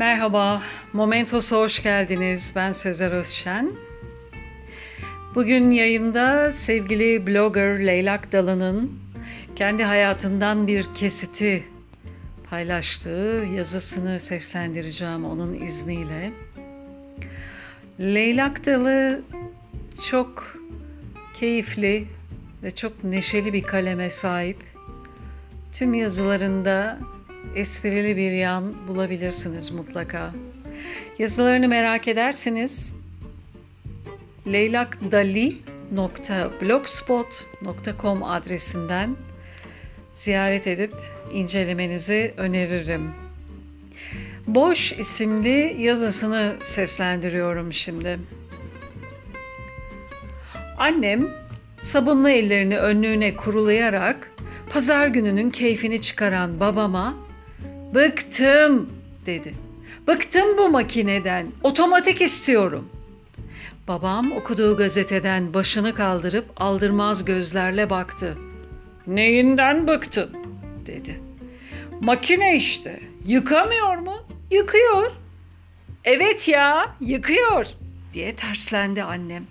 Merhaba, Momentos'a hoş geldiniz. Ben Sezer Özşen. Bugün yayında sevgili blogger Leylak Dalı'nın kendi hayatından bir kesiti paylaştığı yazısını seslendireceğim onun izniyle. Leylak Dalı çok keyifli ve çok neşeli bir kaleme sahip. Tüm yazılarında esprili bir yan bulabilirsiniz mutlaka. Yazılarını merak ederseniz leylakdali.blogspot.com adresinden ziyaret edip incelemenizi öneririm. Boş isimli yazısını seslendiriyorum şimdi. Annem sabunlu ellerini önlüğüne kurulayarak pazar gününün keyfini çıkaran babama Bıktım dedi. Bıktım bu makineden. Otomatik istiyorum. Babam okuduğu gazeteden başını kaldırıp aldırmaz gözlerle baktı. Neyinden bıktın? dedi. Makine işte. Yıkamıyor mu? Yıkıyor. Evet ya, yıkıyor diye terslendi annem.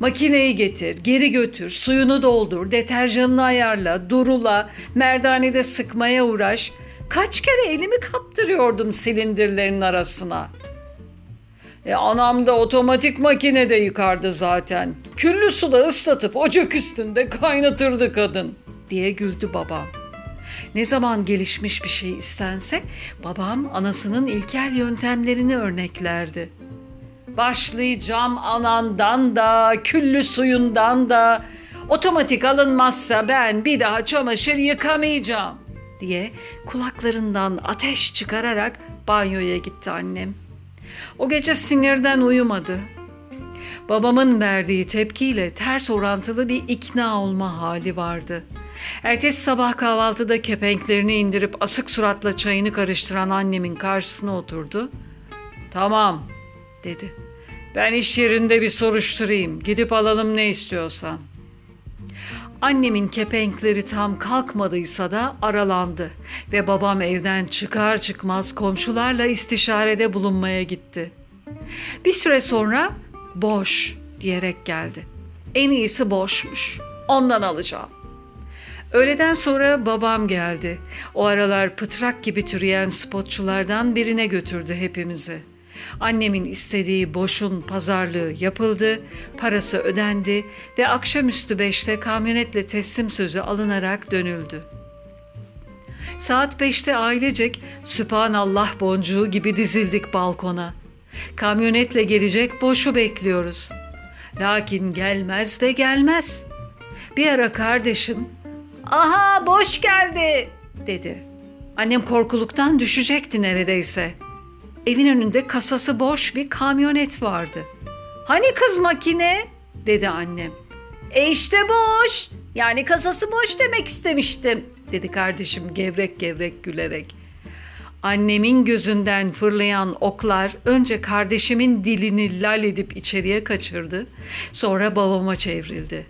Makineyi getir, geri götür, suyunu doldur, deterjanını ayarla, durula, merdanede sıkmaya uğraş. Kaç kere elimi kaptırıyordum silindirlerin arasına. E anam da otomatik makinede yıkardı zaten. Küllü suda ıslatıp ocak üstünde kaynatırdı kadın diye güldü babam. Ne zaman gelişmiş bir şey istense babam anasının ilkel yöntemlerini örneklerdi. Başlayacağım anandan da, küllü suyundan da, otomatik alınmazsa ben bir daha çamaşır yıkamayacağım diye kulaklarından ateş çıkararak banyoya gitti annem. O gece sinirden uyumadı. Babamın verdiği tepkiyle ters orantılı bir ikna olma hali vardı. Ertesi sabah kahvaltıda kepenklerini indirip asık suratla çayını karıştıran annemin karşısına oturdu. Tamam dedi. Ben iş yerinde bir soruşturayım. Gidip alalım ne istiyorsan. Annemin kepenkleri tam kalkmadıysa da aralandı ve babam evden çıkar çıkmaz komşularla istişarede bulunmaya gitti. Bir süre sonra boş diyerek geldi. En iyisi boşmuş. Ondan alacağım. Öğleden sonra babam geldi. O aralar pıtrak gibi türeyen spotçulardan birine götürdü hepimizi.'' Annemin istediği boşun pazarlığı yapıldı, parası ödendi ve akşamüstü beşte kamyonetle teslim sözü alınarak dönüldü. Saat beşte ailecek Sübhanallah boncuğu gibi dizildik balkona. Kamyonetle gelecek boşu bekliyoruz. Lakin gelmez de gelmez. Bir ara kardeşim, ''Aha boş geldi.'' dedi. Annem korkuluktan düşecekti neredeyse.'' Evin önünde kasası boş bir kamyonet vardı. Hani kız makine? dedi annem. E işte boş. Yani kasası boş demek istemiştim dedi kardeşim gevrek gevrek gülerek. Annemin gözünden fırlayan oklar önce kardeşimin dilini lal edip içeriye kaçırdı. Sonra babama çevrildi.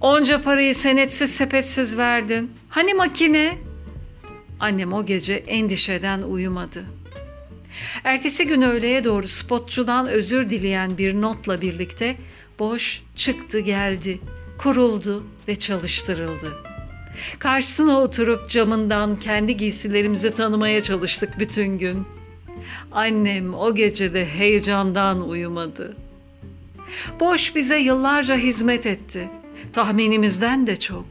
Onca parayı senetsiz sepetsiz verdin. Hani makine? Annem o gece endişeden uyumadı.'' Ertesi gün öğleye doğru spotçudan özür dileyen bir notla birlikte boş çıktı geldi, kuruldu ve çalıştırıldı. Karşısına oturup camından kendi giysilerimizi tanımaya çalıştık bütün gün. Annem o gecede heyecandan uyumadı. Boş bize yıllarca hizmet etti. Tahminimizden de çok.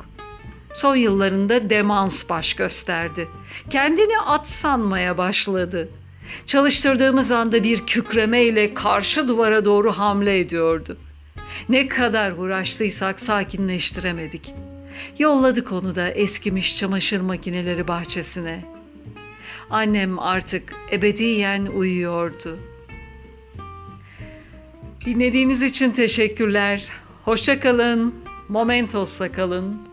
Son yıllarında demans baş gösterdi. Kendini at sanmaya başladı. Çalıştırdığımız anda bir kükremeyle karşı duvara doğru hamle ediyordu. Ne kadar uğraştıysak sakinleştiremedik. Yolladık onu da eskimiş çamaşır makineleri bahçesine. Annem artık ebediyen uyuyordu. Dinlediğiniz için teşekkürler. Hoşça kalın. Momentos'la kalın.